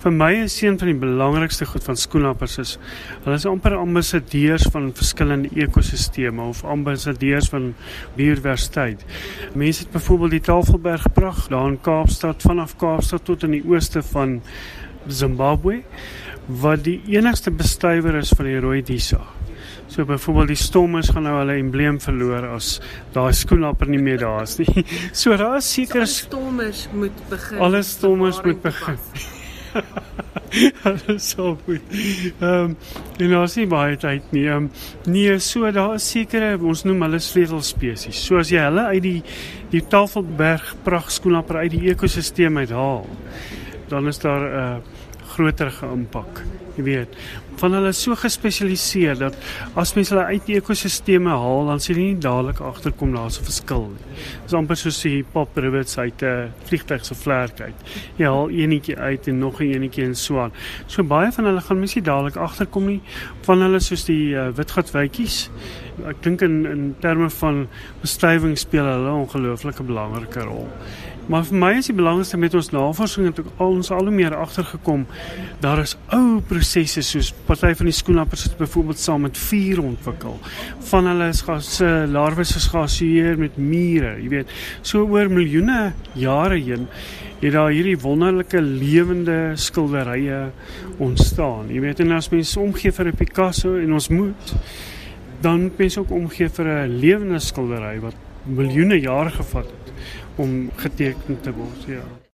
Vir my is een van die belangrikste goed van skoenlappers is hulle is amper ambassadeurs van verskillende ekosisteme of ambassadeurs van biodiversiteit. Mense het byvoorbeeld die Tafelberg prag daar in Kaapstad vanaf Kaapstad tot in die ooste van Zimbabwe wat die enigste bestuiver is van die rooi disa. So byvoorbeeld die stommers gaan nou hulle embleem verloor as daai skoenlapper nie meer daar is nie. So daar is seker so, stommers moet begin. Alle stommers moet begin. Alles so goed. Ehm um, en ons sien baie tyd nie. Ehm um, nee, so daar is sekere ons noem hulle sleutelspesies. So as jy hulle uit die die Tafelberg pragtskoenlapper uit die ekosisteem uithaal, dan is daar 'n uh, groter impak. Jy weet, van hulle so gespesialiseer dat as mens hulle uit die ekosisteme haal, dan sien jy nie dadelik agterkom daar's 'n verskil nie. Dis amper soos die pop rivets uit 'n vliegtuig se vlerk uit. Jy haal enetjie uit en nog 'n enetjie en so aan. So baie van hulle gaan mens nie dadelik agterkom nie van hulle soos die uh, witgatwytjies. Ek dink in in terme van bestuiving speel hulle 'n ongelooflike belangrike rol. Maar vir my is die belangrikste met ons navorsing het al ons al hoe meer agtergekom daar is ou prosesse soos party van die skoenlappers het byvoorbeeld saam met vuur ontwikkel. Van hulle is gas larwes is geassosieer met mure, jy weet. So oor miljoene jare heen het daar hierdie wonderlike lewende skilderye ontstaan. Jy weet en as mens omgee vir 'n Picasso en ons moet dan moet mens ook omgee vir 'n lewende skildery wat miljoene jare gevat het om geteken te word, ja.